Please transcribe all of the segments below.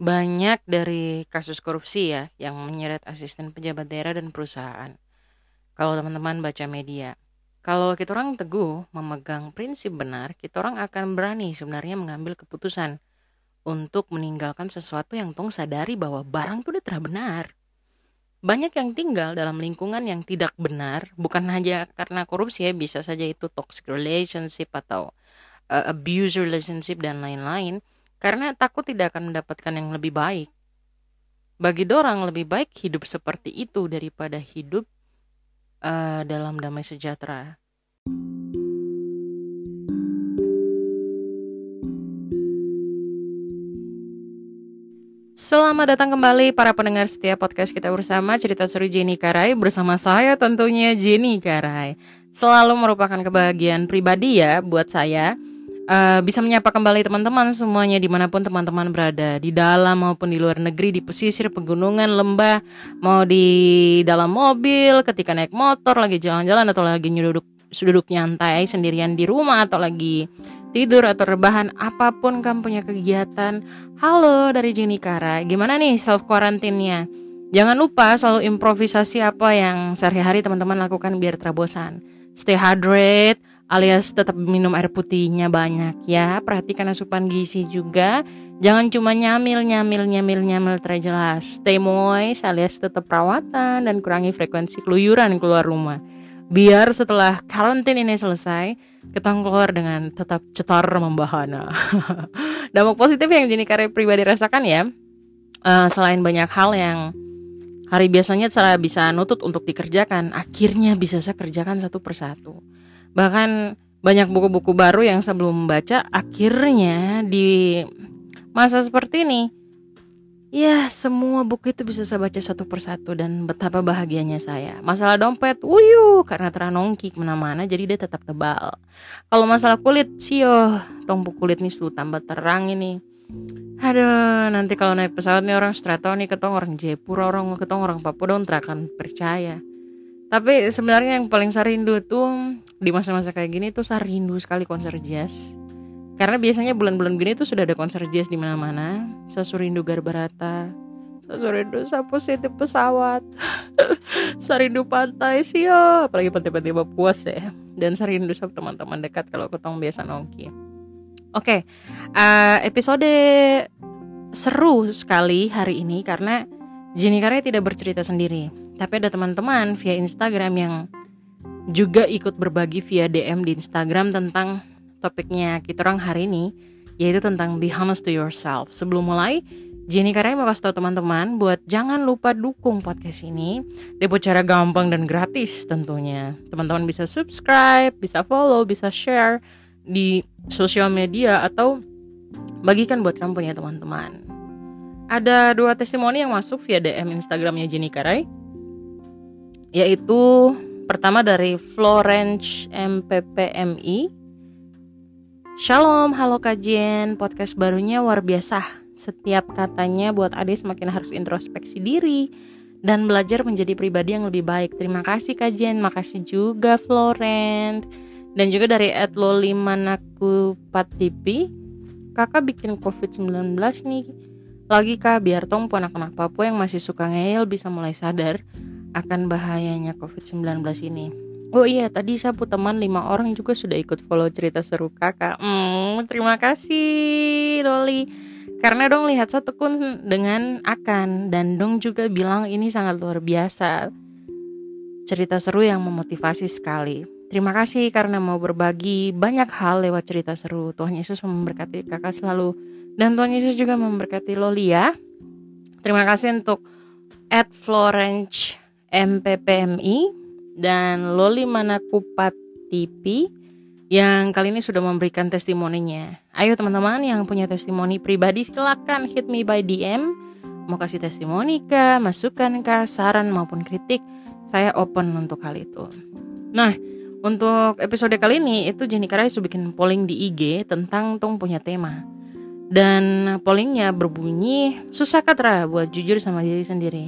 banyak dari kasus korupsi ya yang menyeret asisten pejabat daerah dan perusahaan. Kalau teman-teman baca media, kalau kita orang teguh memegang prinsip benar, kita orang akan berani sebenarnya mengambil keputusan untuk meninggalkan sesuatu yang tong sadari bahwa barang itu udah benar. Banyak yang tinggal dalam lingkungan yang tidak benar, bukan hanya karena korupsi ya, bisa saja itu toxic relationship atau uh, abuse relationship dan lain-lain, karena takut tidak akan mendapatkan yang lebih baik. Bagi dorang lebih baik hidup seperti itu daripada hidup uh, dalam damai sejahtera. Selamat datang kembali para pendengar setiap podcast kita bersama Cerita Seru Jenny Karai Bersama saya tentunya Jenny Karai Selalu merupakan kebahagiaan pribadi ya buat saya uh, Bisa menyapa kembali teman-teman semuanya di mana pun teman-teman berada. Di dalam maupun di luar negeri, di pesisir, pegunungan, lembah Mau di dalam mobil, ketika naik motor, lagi jalan-jalan Atau lagi duduk, duduk nyantai sendirian di rumah Atau lagi tidur atau rebahan apa pun kamu punya kegiatan. Halo dari Jenny Kara gimana nih self quarantine-nya jangan lupa selalu improvisasi apa yang sehari-hari teman-teman lakukan biar terbosan stay hydrated alias tetap minum air putihnya banyak ya. Perhatikan asupan gizi juga. Jangan cuma nyamil nyamil nyamil nyamil terjelas stay moist alias tetap perawatan dan kurangi frekuensi keluyuran keluar rumah. Biar setelah karantin ini selesai kita keluar dengan tetap cetar membahana. Dampak positif yang jenis karya pribadi rasakan ya uh, selain banyak hal yang hari biasanya saya bisa nutut untuk dikerjakan akhirnya bisa saya kerjakan satu persatu bahkan banyak buku-buku baru yang sebelum membaca akhirnya di masa seperti ini Ya, semua buku itu bisa saya baca satu persatu dan betapa bahagianya saya. Masalah dompet, wuyu, karena teranongki ke mana-mana jadi dia tetap tebal. Kalau masalah kulit, sio, tombok kulit nih sudah tambah terang ini. Aduh, nanti kalau naik pesawat nih orang Strato nih ketong orang Jepur, orang ketong orang Papua dong akan percaya. Tapi sebenarnya yang paling saya rindu tuh di masa-masa kayak gini tuh saya rindu sekali konser jazz karena biasanya bulan-bulan gini tuh sudah ada konser jazz di mana-mana. Sasurindu Garbarata, Sasurindu sapu positif pesawat, Sarindu pantai sih ya, apalagi pantai-pantai puas ya. Dan Sarindu sama teman-teman dekat kalau ketemu biasa nongki. Oke, okay, uh, episode seru sekali hari ini karena Jenny Karya tidak bercerita sendiri, tapi ada teman-teman via Instagram yang juga ikut berbagi via DM di Instagram tentang topiknya kita orang hari ini yaitu tentang be honest to yourself. Sebelum mulai, Jenny Karya mau kasih tau teman-teman buat jangan lupa dukung podcast ini dengan cara gampang dan gratis tentunya. Teman-teman bisa subscribe, bisa follow, bisa share di sosial media atau bagikan buat kamu punya teman-teman. Ada dua testimoni yang masuk via DM Instagramnya Jenny Karai yaitu pertama dari Florence MPPMI Shalom, halo kajian podcast barunya luar biasa. Setiap katanya buat Ade semakin harus introspeksi diri dan belajar menjadi pribadi yang lebih baik. Terima kasih kajian, makasih juga Florent. Dan juga dari Lolimanakupatipi, Patipi, kakak bikin COVID-19 nih. Lagi kak, biar tong anak-anak Papua yang masih suka ngeyel bisa mulai sadar akan bahayanya COVID-19 ini. Oh iya, tadi sapu teman lima orang juga sudah ikut follow cerita seru kakak. Hmm, terima kasih Loli. Karena dong lihat satu kun dengan akan dan dong juga bilang ini sangat luar biasa. Cerita seru yang memotivasi sekali. Terima kasih karena mau berbagi banyak hal lewat cerita seru. Tuhan Yesus memberkati kakak selalu. Dan Tuhan Yesus juga memberkati Loli ya. Terima kasih untuk at Florence MPPMI dan Loli Manakupat TV yang kali ini sudah memberikan testimoninya. Ayo teman-teman yang punya testimoni pribadi silakan hit me by DM. Mau kasih testimoni kah, masukan kah, saran maupun kritik, saya open untuk hal itu. Nah, untuk episode kali ini itu Jenny Karai bikin polling di IG tentang tong punya tema. Dan pollingnya berbunyi susah katra buat jujur sama diri sendiri.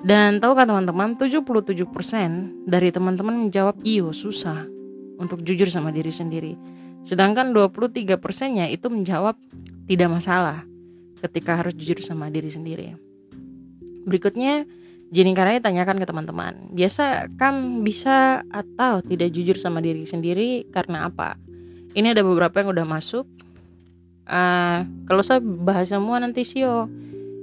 Dan tahu kan teman-teman, 77% dari teman-teman menjawab iyo susah untuk jujur sama diri sendiri. Sedangkan 23%-nya itu menjawab tidak masalah. ketika harus jujur sama diri sendiri. Berikutnya, Jenny Karaya tanyakan ke teman-teman, biasa kan bisa atau tidak jujur sama diri sendiri karena apa? Ini ada beberapa yang udah masuk. Uh, kalau saya bahas semua nanti sio.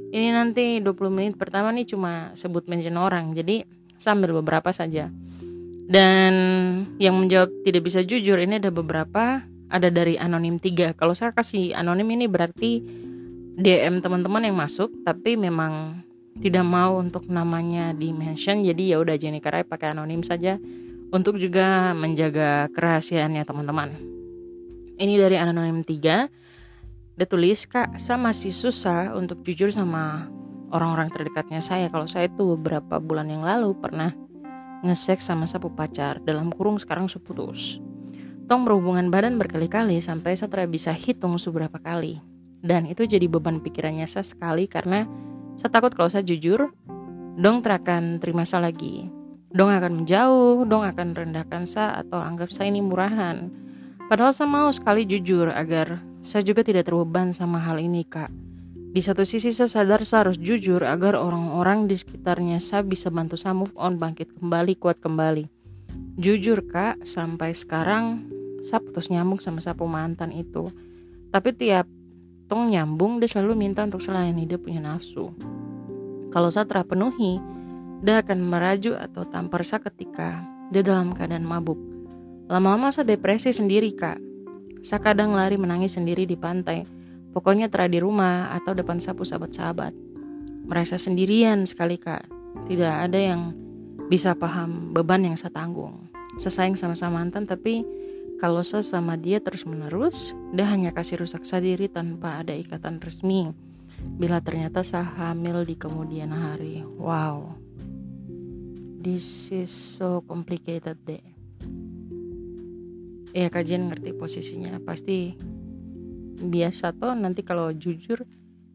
Ini nanti 20 menit pertama nih cuma sebut mention orang. Jadi sambil beberapa saja. Dan yang menjawab tidak bisa jujur ini ada beberapa ada dari anonim 3. Kalau saya kasih anonim ini berarti DM teman-teman yang masuk tapi memang tidak mau untuk namanya di mention jadi ya udah Jenny Karai pakai anonim saja untuk juga menjaga kerahasiaannya teman-teman. Ini dari anonim 3 dia tulis kak saya masih susah untuk jujur sama orang-orang terdekatnya saya kalau saya itu beberapa bulan yang lalu pernah ngesek sama sapu pacar dalam kurung sekarang seputus. Tong berhubungan badan berkali-kali sampai saya bisa hitung seberapa kali. Dan itu jadi beban pikirannya saya sekali karena saya takut kalau saya jujur, dong terakan terima saya lagi. Dong akan menjauh, dong akan rendahkan saya atau anggap saya ini murahan. Padahal saya mau sekali jujur agar saya juga tidak terbeban sama hal ini kak. Di satu sisi saya sadar saya harus jujur agar orang-orang di sekitarnya saya bisa bantu saya move on, bangkit kembali, kuat kembali. Jujur kak, sampai sekarang saya putus nyambung sama sapu mantan itu. Tapi tiap tong nyambung dia selalu minta untuk selain dia punya nafsu kalau saya terpenuhi dia akan meraju atau tampar saya ketika dia dalam keadaan mabuk lama-lama saya depresi sendiri kak saya kadang lari menangis sendiri di pantai. Pokoknya tera di rumah atau depan sapu sahabat-sahabat. Merasa sendirian sekali kak. Tidak ada yang bisa paham beban yang saya tanggung. Saya sayang sama-sama mantan tapi kalau saya sama dia terus menerus, dia hanya kasih rusak sadiri tanpa ada ikatan resmi. Bila ternyata saya hamil di kemudian hari, wow, this is so complicated deh. Ya kajian ngerti posisinya, pasti biasa toh nanti kalau jujur,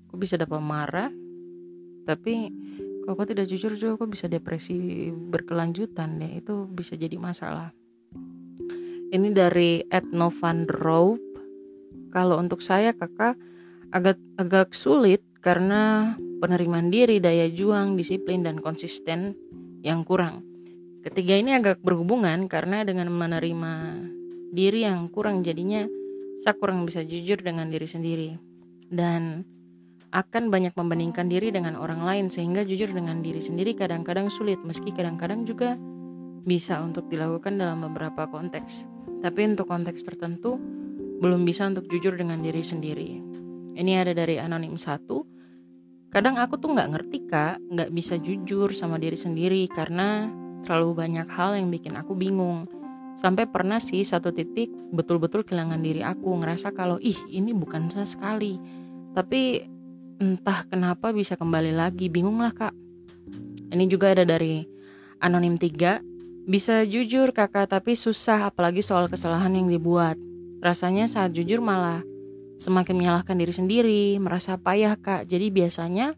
aku bisa dapat marah, tapi kalau kau tidak jujur juga kau bisa depresi berkelanjutan deh, itu bisa jadi masalah. Ini dari Etnovan Rope. Kalau untuk saya kakak agak agak sulit karena penerimaan diri, daya juang, disiplin dan konsisten yang kurang. Ketiga ini agak berhubungan karena dengan menerima diri yang kurang jadinya saya kurang bisa jujur dengan diri sendiri dan akan banyak membandingkan diri dengan orang lain sehingga jujur dengan diri sendiri kadang-kadang sulit meski kadang-kadang juga bisa untuk dilakukan dalam beberapa konteks. Tapi untuk konteks tertentu, belum bisa untuk jujur dengan diri sendiri. Ini ada dari anonim satu. Kadang aku tuh nggak ngerti kak, nggak bisa jujur sama diri sendiri karena terlalu banyak hal yang bikin aku bingung. Sampai pernah sih satu titik betul-betul kehilangan diri aku, ngerasa kalau ih ini bukan saya sekali. Tapi entah kenapa bisa kembali lagi, bingung lah kak. Ini juga ada dari anonim 3 bisa jujur kakak tapi susah apalagi soal kesalahan yang dibuat. Rasanya saat jujur malah semakin menyalahkan diri sendiri, merasa payah kak. Jadi biasanya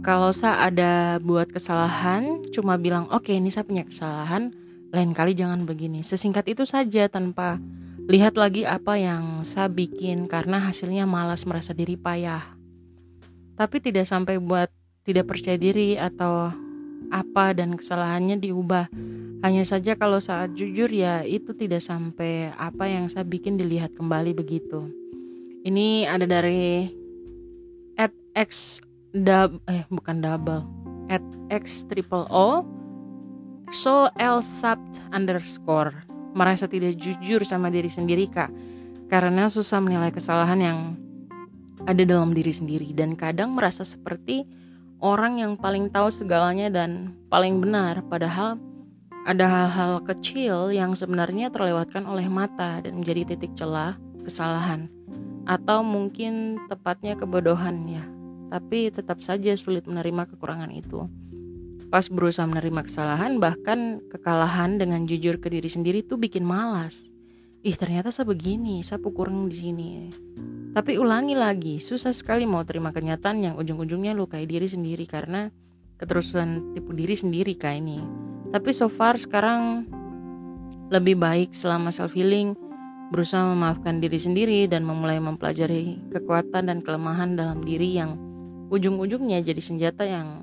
kalau saya ada buat kesalahan cuma bilang oke okay, ini saya punya kesalahan, lain kali jangan begini. Sesingkat itu saja tanpa lihat lagi apa yang saya bikin karena hasilnya malas merasa diri payah. Tapi tidak sampai buat tidak percaya diri atau apa dan kesalahannya diubah hanya saja kalau saat jujur ya itu tidak sampai apa yang saya bikin dilihat kembali begitu. Ini ada dari at x dub eh bukan double at x triple o so l subt underscore merasa tidak jujur sama diri sendiri kak karena susah menilai kesalahan yang ada dalam diri sendiri dan kadang merasa seperti orang yang paling tahu segalanya dan paling benar padahal ada hal-hal kecil yang sebenarnya terlewatkan oleh mata dan menjadi titik celah kesalahan atau mungkin tepatnya kebodohan ya. Tapi tetap saja sulit menerima kekurangan itu. Pas berusaha menerima kesalahan bahkan kekalahan dengan jujur ke diri sendiri tuh bikin malas. Ih ternyata saya begini, saya kurang di sini. Tapi ulangi lagi, susah sekali mau terima kenyataan yang ujung-ujungnya lukai diri sendiri karena keterusan tipu diri sendiri kayak ini. Tapi so far sekarang lebih baik selama self healing berusaha memaafkan diri sendiri dan memulai mempelajari kekuatan dan kelemahan dalam diri yang ujung-ujungnya jadi senjata yang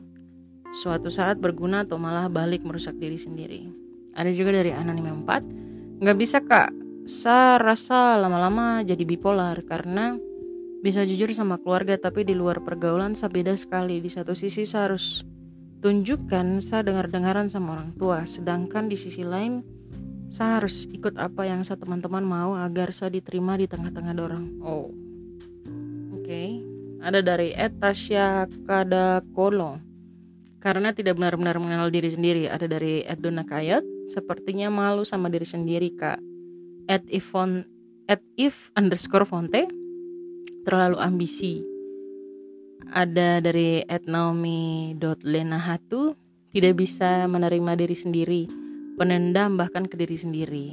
suatu saat berguna atau malah balik merusak diri sendiri. Ada juga dari Anonim 4, nggak bisa kak, saya rasa lama-lama jadi bipolar karena bisa jujur sama keluarga tapi di luar pergaulan saya beda sekali. Di satu sisi saya harus tunjukkan saya dengar-dengaran sama orang tua, sedangkan di sisi lain saya harus ikut apa yang saya teman-teman mau agar saya diterima di tengah-tengah dorong. Oh, oke. Okay. Ada dari Ed Tasya Kadakolo. Karena tidak benar-benar mengenal diri sendiri. Ada dari Ed Dona Kayat. Sepertinya malu sama diri sendiri, Kak. Ed Ivon, Ed If underscore Fonte. Terlalu ambisi. Ada dari Ed Naomi Lenahatu. Tidak bisa menerima diri sendiri penendam bahkan ke diri sendiri.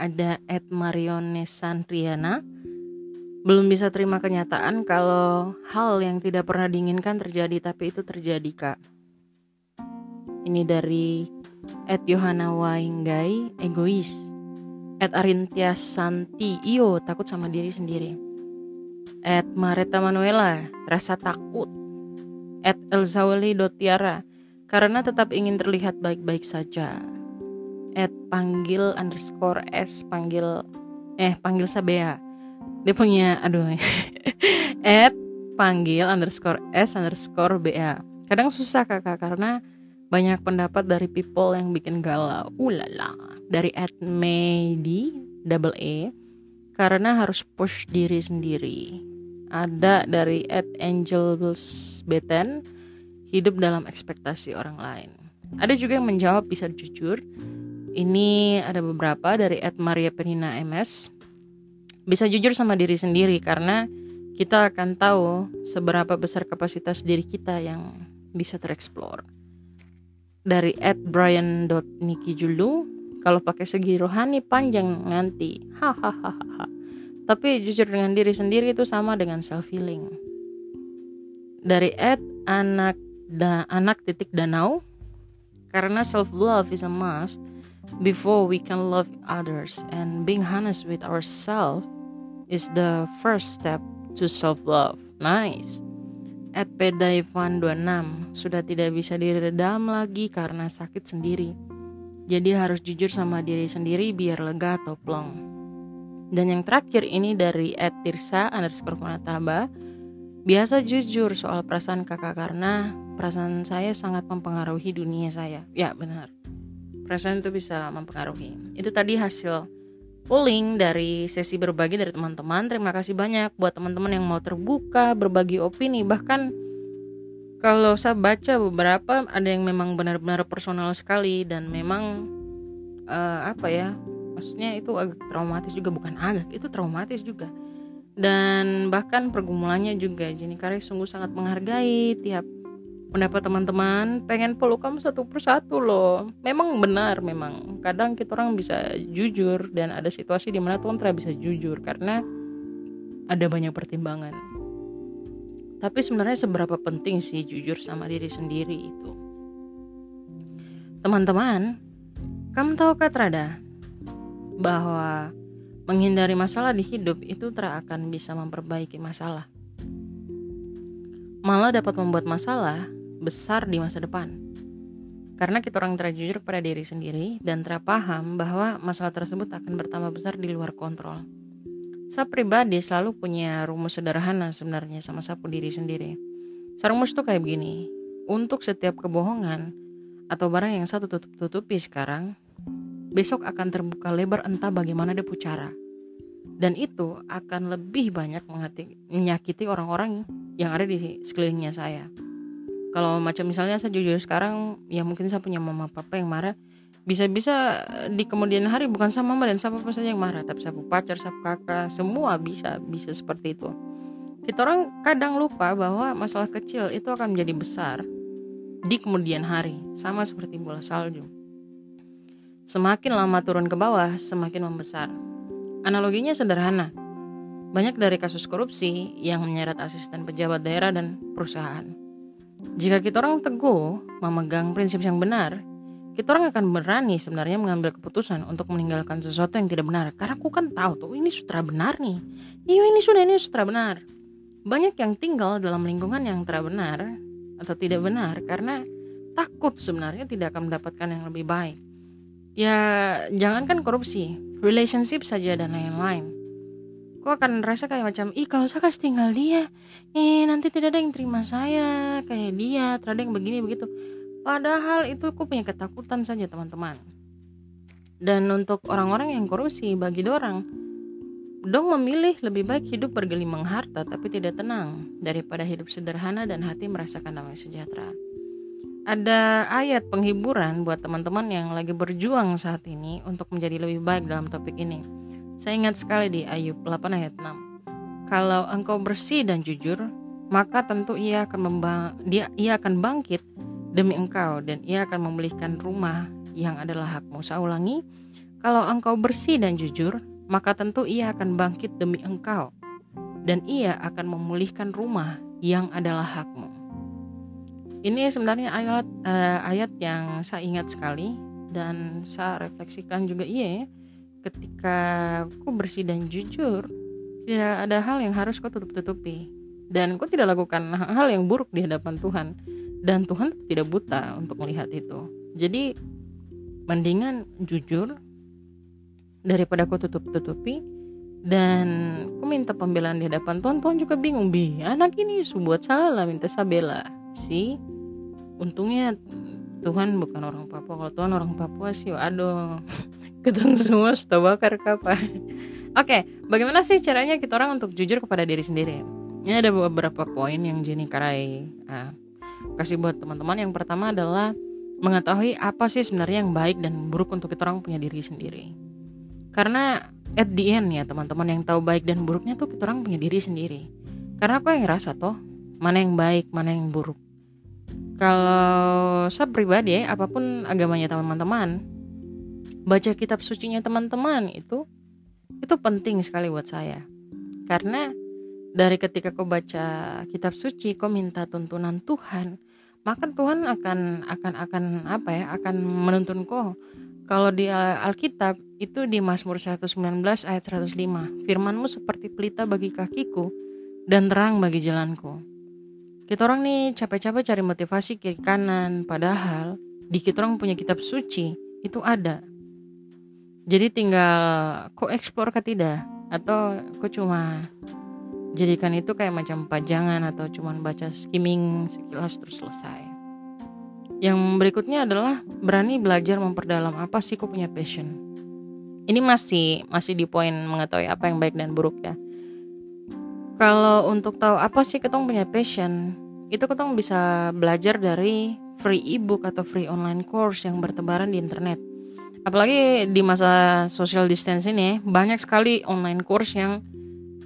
Ada Ed Marione Santriana belum bisa terima kenyataan kalau hal yang tidak pernah diinginkan terjadi tapi itu terjadi kak. Ini dari Ed Yohana Wainggai egois. Ed Arintia Santi iyo takut sama diri sendiri. Ed Mareta Manuela rasa takut. Ed Elzawali Dotiara karena tetap ingin terlihat baik-baik saja. Ed panggil underscore S panggil eh panggil Sabea. Dia punya aduh. Ed panggil underscore S underscore BA. Kadang susah kakak karena banyak pendapat dari people yang bikin galau. Ulala. Dari Ed Medi double E karena harus push diri sendiri. Ada dari Ed Angel Beten hidup dalam ekspektasi orang lain. Ada juga yang menjawab bisa jujur. Ini ada beberapa dari Ed Maria Penina MS. Bisa jujur sama diri sendiri karena kita akan tahu seberapa besar kapasitas diri kita yang bisa tereksplor. Dari Ed Brian Niki Julu, kalau pakai segi rohani panjang nanti, hahaha. Tapi jujur dengan diri sendiri itu sama dengan self healing. Dari Ed anak da anak titik danau karena self love is a must before we can love others. And being honest with ourselves is the first step to self love nice. At Pedaivan 26 sudah tidak bisa diredam lagi karena sakit sendiri. Jadi harus jujur sama diri sendiri biar lega atau plong. Dan yang terakhir ini dari Tirsa underscore Funataba biasa jujur soal perasaan kakak karena perasaan saya sangat mempengaruhi dunia saya. Ya, benar. Perasaan itu bisa mempengaruhi. Itu tadi hasil polling dari sesi berbagi dari teman-teman. Terima kasih banyak buat teman-teman yang mau terbuka, berbagi opini. Bahkan kalau saya baca beberapa ada yang memang benar-benar personal sekali dan memang uh, apa ya? Maksudnya itu agak traumatis juga bukan agak, itu traumatis juga. Dan bahkan pergumulannya juga Jenny Kare sungguh sangat menghargai tiap pendapat teman-teman pengen peluk kamu satu persatu loh. Memang benar memang. Kadang kita orang bisa jujur dan ada situasi di mana tuh tidak bisa jujur karena ada banyak pertimbangan. Tapi sebenarnya seberapa penting sih jujur sama diri sendiri itu? Teman-teman kamu tahu Trada? Bahwa menghindari masalah di hidup itu tak akan bisa memperbaiki masalah. Malah dapat membuat masalah besar di masa depan. Karena kita orang terjujur pada diri sendiri dan terpaham bahwa masalah tersebut akan bertambah besar di luar kontrol. Saya pribadi selalu punya rumus sederhana sebenarnya sama sapu diri sendiri. Rumus tuh kayak begini, untuk setiap kebohongan atau barang yang satu tutup-tutupi sekarang, besok akan terbuka lebar entah bagaimana dia pucara dan itu akan lebih banyak menyakiti orang-orang yang ada di sekelilingnya saya kalau macam misalnya saya jujur sekarang ya mungkin saya punya mama papa yang marah. Bisa-bisa di kemudian hari bukan sama mama dan sama papa saja yang marah. Tapi sapu pacar sapu kakak semua bisa bisa seperti itu. Kita orang kadang lupa bahwa masalah kecil itu akan menjadi besar di kemudian hari. Sama seperti bola salju. Semakin lama turun ke bawah semakin membesar. Analoginya sederhana. Banyak dari kasus korupsi yang menyeret asisten pejabat daerah dan perusahaan. Jika kita orang teguh memegang prinsip yang benar, kita orang akan berani sebenarnya mengambil keputusan untuk meninggalkan sesuatu yang tidak benar. Karena aku kan tahu tuh ini sutra benar nih. Iya ini sudah ini sutra benar. Banyak yang tinggal dalam lingkungan yang tidak benar atau tidak benar karena takut sebenarnya tidak akan mendapatkan yang lebih baik. Ya jangankan korupsi relationship saja dan lain-lain kok akan rasa kayak macam ih kalau saya kasih tinggal dia eh nanti tidak ada yang terima saya kayak dia terada yang begini begitu Padahal itu aku punya ketakutan saja teman-teman. Dan untuk orang-orang yang korupsi bagi dorang, dong memilih lebih baik hidup bergelimang harta tapi tidak tenang daripada hidup sederhana dan hati merasakan damai sejahtera. Ada ayat penghiburan buat teman-teman yang lagi berjuang saat ini untuk menjadi lebih baik dalam topik ini. Saya ingat sekali di Ayub 8 ayat 6. Kalau engkau bersih dan jujur, maka tentu ia akan dia ia akan bangkit demi engkau dan ia akan memulihkan rumah yang adalah hakmu. Saya ulangi, kalau engkau bersih dan jujur, maka tentu ia akan bangkit demi engkau dan ia akan memulihkan rumah yang adalah hakmu. Ini sebenarnya ayat uh, ayat yang saya ingat sekali dan saya refleksikan juga iya ya, ketika aku bersih dan jujur tidak ada hal yang harus kau tutup-tutupi. Dan kau tidak lakukan hal yang buruk di hadapan Tuhan. Dan Tuhan tidak buta untuk melihat itu. Jadi mendingan jujur daripada aku tutup-tutupi. Dan aku minta pembelaan di hadapan Tuhan. Tuhan juga bingung bi anak ini buat salah minta sabela sih untungnya Tuhan bukan orang Papua. Kalau Tuhan orang Papua sih aduh ketemu semua sudah bakar kapan. Oke, bagaimana sih caranya kita orang untuk jujur kepada diri sendiri? Ini ada beberapa poin yang Jenny Karai uh, kasih buat teman-teman. Yang pertama adalah mengetahui apa sih sebenarnya yang baik dan buruk untuk kita orang punya diri sendiri. Karena at the end ya teman-teman yang tahu baik dan buruknya tuh kita orang punya diri sendiri. Karena aku yang ngerasa toh mana yang baik mana yang buruk. Kalau saya pribadi ya apa pun agamanya teman-teman baca kitab sucinya teman-teman itu itu penting sekali buat saya. Karena dari ketika kau baca kitab suci kau minta tuntunan Tuhan maka Tuhan akan akan akan apa ya akan menuntun kau. Kalau di Alkitab itu di Mazmur 119 ayat 105 firmanmu seperti pelita bagi kakiku dan terang bagi jalanku. Kita orang nih capek-capek cari motivasi kiri kanan padahal di kita orang punya kitab suci itu ada jadi tinggal kau explore ke tidak atau kau cuma jadikan itu kayak macam pajangan atau cuman baca skimming sekilas terus selesai. Yang berikutnya adalah berani belajar memperdalam apa sih kok punya passion. Ini masih masih di poin mengetahui apa yang baik dan buruk ya. Kalau untuk tahu apa sih ketong punya passion, itu ketong bisa belajar dari free ebook atau free online course yang bertebaran di internet. Apalagi di masa social distance ini, banyak sekali online course yang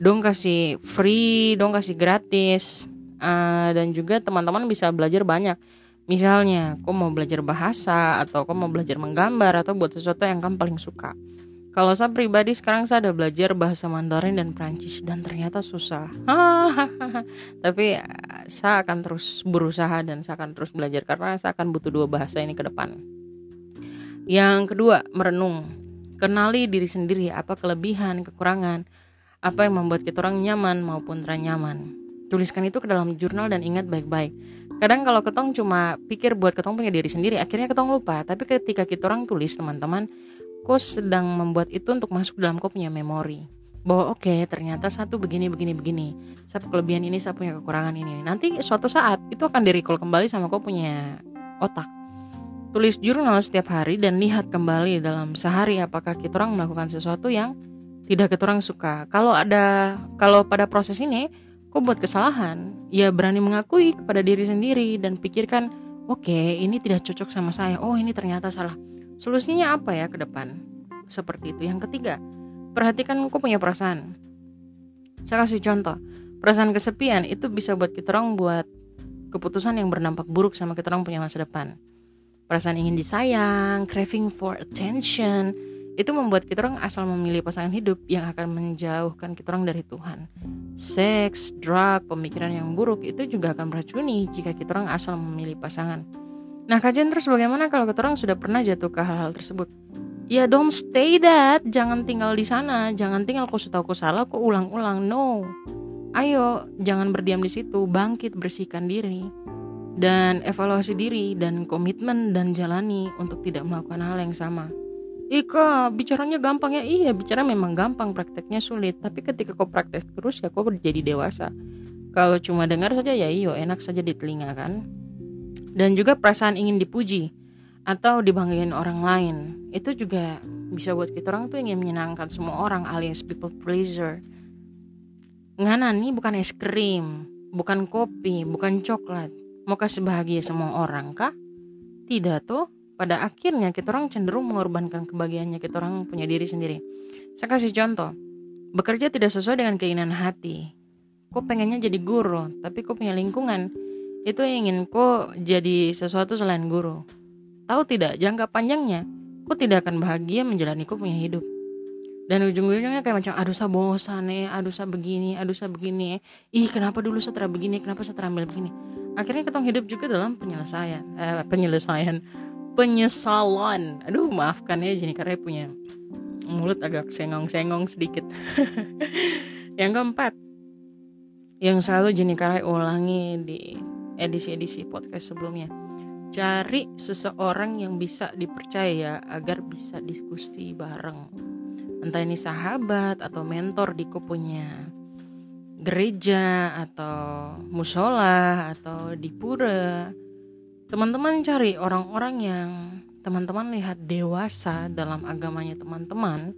dong kasih free dong kasih gratis uh, dan juga teman-teman bisa belajar banyak misalnya kau mau belajar bahasa atau kau mau belajar menggambar atau buat sesuatu yang kamu paling suka kalau saya pribadi sekarang saya ada belajar bahasa Mandarin dan Prancis dan ternyata susah. Tapi uh, saya akan terus berusaha dan saya akan terus belajar karena saya akan butuh dua bahasa ini ke depan. Yang kedua, merenung. Kenali diri sendiri apa kelebihan, kekurangan, apa yang membuat kita orang nyaman maupun tidak nyaman. Tuliskan itu ke dalam jurnal dan ingat baik-baik. Kadang kalau ketong cuma pikir buat ketong punya diri sendiri, akhirnya ketong lupa. Tapi ketika kita orang tulis teman-teman, kau sedang membuat itu untuk masuk dalam kau punya memori. Bahwa oke okay, ternyata satu begini begini begini. Satu kelebihan ini saya punya kekurangan ini. Nanti suatu saat itu akan direcall kembali sama kau punya otak. Tulis jurnal setiap hari dan lihat kembali dalam sehari apakah kita orang melakukan sesuatu yang tidak kita orang suka. Kalau ada kalau pada proses ini kok buat kesalahan, ya berani mengakui kepada diri sendiri dan pikirkan, oke, okay, ini tidak cocok sama saya. Oh, ini ternyata salah. Solusinya apa ya ke depan? Seperti itu. Yang ketiga, perhatikan kok punya perasaan. Saya kasih contoh. Perasaan kesepian itu bisa buat kita orang buat keputusan yang berdampak buruk sama kita orang punya masa depan. Perasaan ingin disayang, craving for attention, itu membuat kita orang asal memilih pasangan hidup yang akan menjauhkan kita orang dari Tuhan. Seks, drug, pemikiran yang buruk itu juga akan meracuni jika kita orang asal memilih pasangan. Nah kajian terus bagaimana kalau kita orang sudah pernah jatuh ke hal-hal tersebut? Ya don't stay that, jangan tinggal di sana, jangan tinggal kau sudah kau salah, kau ulang-ulang, no. Ayo, jangan berdiam di situ, bangkit, bersihkan diri, dan evaluasi diri dan komitmen dan jalani untuk tidak melakukan hal yang sama. Ika, bicaranya gampang ya? Iya, bicara memang gampang, prakteknya sulit. Tapi ketika kau praktek terus ya kau jadi dewasa. Kalau cuma dengar saja ya iyo, enak saja di telinga kan dan juga perasaan ingin dipuji atau dibanggain orang lain itu juga bisa buat kita orang tuh ingin menyenangkan semua orang alias people pleaser ngana nih bukan es krim bukan kopi bukan coklat mau kasih bahagia semua orang kah tidak tuh pada akhirnya kita orang cenderung mengorbankan kebahagiaannya kita orang punya diri sendiri saya kasih contoh bekerja tidak sesuai dengan keinginan hati kok pengennya jadi guru tapi kok punya lingkungan itu ingin kok jadi sesuatu selain guru. Tahu tidak, jangka panjangnya, kok tidak akan bahagia menjalani kok punya hidup. Dan ujung-ujungnya kayak macam aduh saya bosan nih, aduh saya begini, aduh saya begini. Ih kenapa dulu saya begini, kenapa saya terambil begini. Akhirnya ketong hidup juga dalam penyelesaian, eh, penyelesaian, penyesalan. Aduh maafkan ya jadi karena punya mulut agak sengong-sengong sedikit. yang keempat, yang selalu Jenny Karai ulangi di edisi-edisi podcast sebelumnya. Cari seseorang yang bisa dipercaya agar bisa diskusi bareng. Entah ini sahabat atau mentor di punya gereja atau musola atau di pura. Teman-teman cari orang-orang yang teman-teman lihat dewasa dalam agamanya teman-teman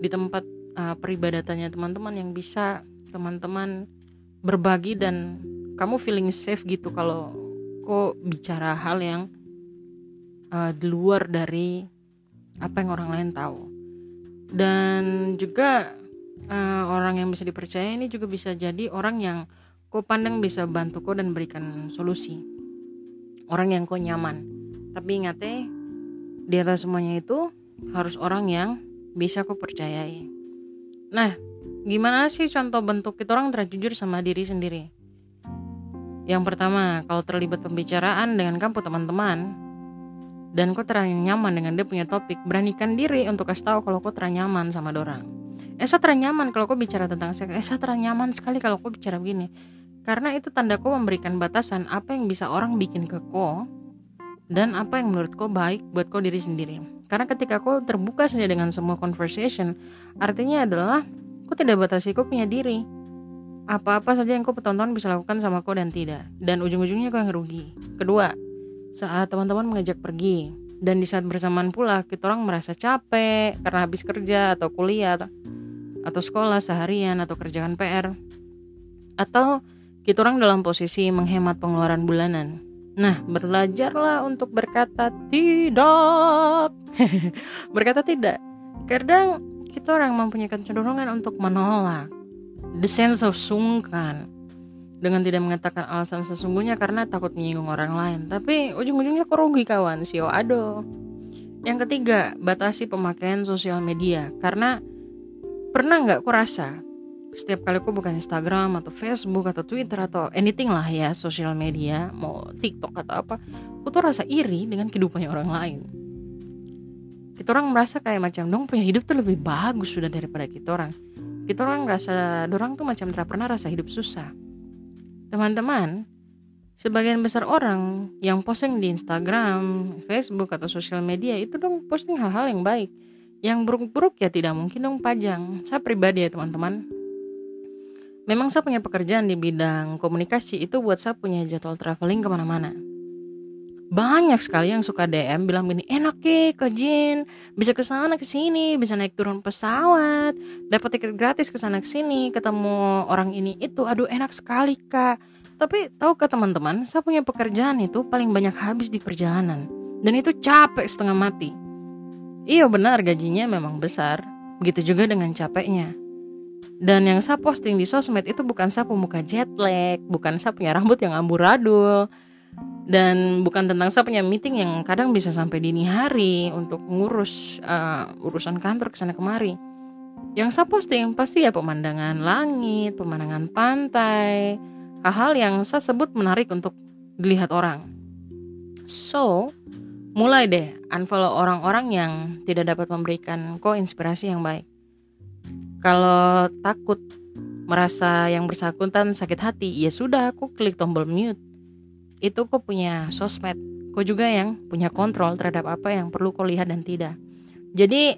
di tempat uh, peribadatannya teman-teman yang bisa teman-teman berbagi dan kamu feeling safe gitu kalau kok bicara hal yang uh, di luar dari apa yang orang lain tahu dan juga uh, orang yang bisa dipercaya ini juga bisa jadi orang yang kau pandang bisa bantu kau dan berikan solusi. Orang yang kau nyaman tapi ingat eh di atas semuanya itu harus orang yang bisa kau percayai. Nah gimana sih contoh bentuk kita orang terjujur sama diri sendiri? Yang pertama, kalau terlibat pembicaraan dengan kamu teman-teman dan kau terang nyaman dengan dia punya topik, beranikan diri untuk kasih tahu kalau kau terang nyaman sama dorang. Eh, saya terang nyaman kalau kau bicara tentang seks. Eh, saya terang nyaman sekali kalau kau bicara begini. Karena itu tanda kau memberikan batasan apa yang bisa orang bikin ke kau dan apa yang menurut kau baik buat kau diri sendiri. Karena ketika kau terbuka saja dengan semua conversation, artinya adalah kau tidak batasi kau punya diri apa-apa saja yang kau tonton bisa lakukan sama kau dan tidak. Dan ujung-ujungnya kau yang rugi. Kedua, saat teman-teman mengajak pergi dan di saat bersamaan pula kita orang merasa capek karena habis kerja atau kuliah atau sekolah seharian atau kerjaan PR atau kita orang dalam posisi menghemat pengeluaran bulanan. Nah, belajarlah untuk berkata tidak. berkata tidak. Kadang kita orang mempunyai kecenderungan untuk menolak. The sense of sungkan. Dengan tidak mengatakan alasan sesungguhnya karena takut menyinggung orang lain. Tapi ujung-ujungnya kok kawan? Sio ado. Yang ketiga batasi pemakaian sosial media. Karena pernah nggak kok rasa setiap kali aku bukan Instagram atau Facebook atau Twitter atau anything lah ya sosial media mau TikTok atau apa aku tuh rasa iri dengan kehidupannya orang lain. Kita orang merasa kayak macam dong punya hidup tuh lebih bagus sudah daripada kita orang. Kita orang rasa dorang tuh macam tidak pernah rasa hidup susah. Teman-teman sebagian besar orang yang posting di Instagram, Facebook atau sosial media itu dong posting hal-hal yang baik yang buruk-buruk ya tidak mungkin dong pajang saya pribadi ya teman-teman. Memang saya punya pekerjaan di bidang komunikasi. Itu buat saya punya jadwal traveling ke mana-mana. Banyak sekali yang suka DM bilang gini enak ke ke Jin bisa ke sana ke sini. Bisa naik turun pesawat. Dapat tiket gratis ke sana ke sini. Ketemu orang ini itu aduh enak sekali kak. Tapi tahu ke teman-teman saya punya pekerjaan itu paling banyak habis di perjalanan. Dan itu capek setengah mati iya benar gajinya memang besar. Begitu juga dengan capeknya. Dan yang saya posting di sosmed itu bukan saya pemuka jet lag bukan saya punya rambut yang amburadul dan bukan tentang saya punya meeting yang kadang bisa sampai dini hari untuk ngurus uh, urusan kantor ke sana kemari. Yang saya posting pasti ya pemandangan langit pemandangan pantai hal-hal yang saya sebut menarik untuk dilihat orang. So, mulai deh unfollow orang-orang yang tidak dapat memberikan kok inspirasi yang baik. Kalau takut merasa yang bersangkutan sakit hati, ya sudah aku klik tombol mute. Itu kok punya sosmed, kok juga yang punya kontrol terhadap apa yang perlu kau lihat dan tidak. Jadi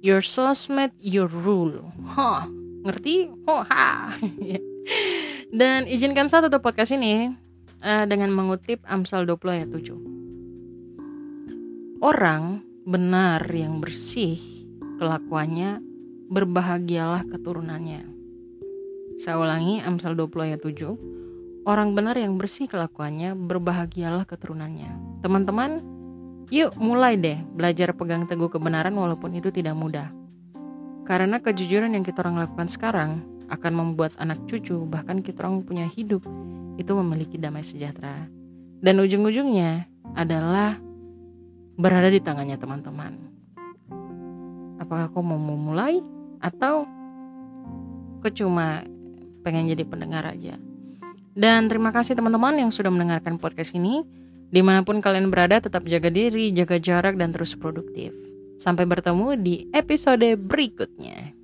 your sosmed your rule. Hah, ngerti? Oh, ha. dan izinkan saya tutup podcast ini uh, dengan mengutip Amsal 20 ayat 7. Orang benar yang bersih kelakuannya berbahagialah keturunannya. Saya ulangi Amsal 20 ayat 7. Orang benar yang bersih kelakuannya berbahagialah keturunannya. Teman-teman, yuk mulai deh belajar pegang teguh kebenaran walaupun itu tidak mudah. Karena kejujuran yang kita orang lakukan sekarang akan membuat anak cucu bahkan kita orang punya hidup itu memiliki damai sejahtera. Dan ujung-ujungnya adalah berada di tangannya teman-teman. Apakah kau mau memulai atau kau cuma pengen jadi pendengar aja? Dan terima kasih teman-teman yang sudah mendengarkan podcast ini. Di mana pun kalian berada, tetap jaga diri, jaga jarak, dan terus produktif. Sampai bertemu di episode berikutnya.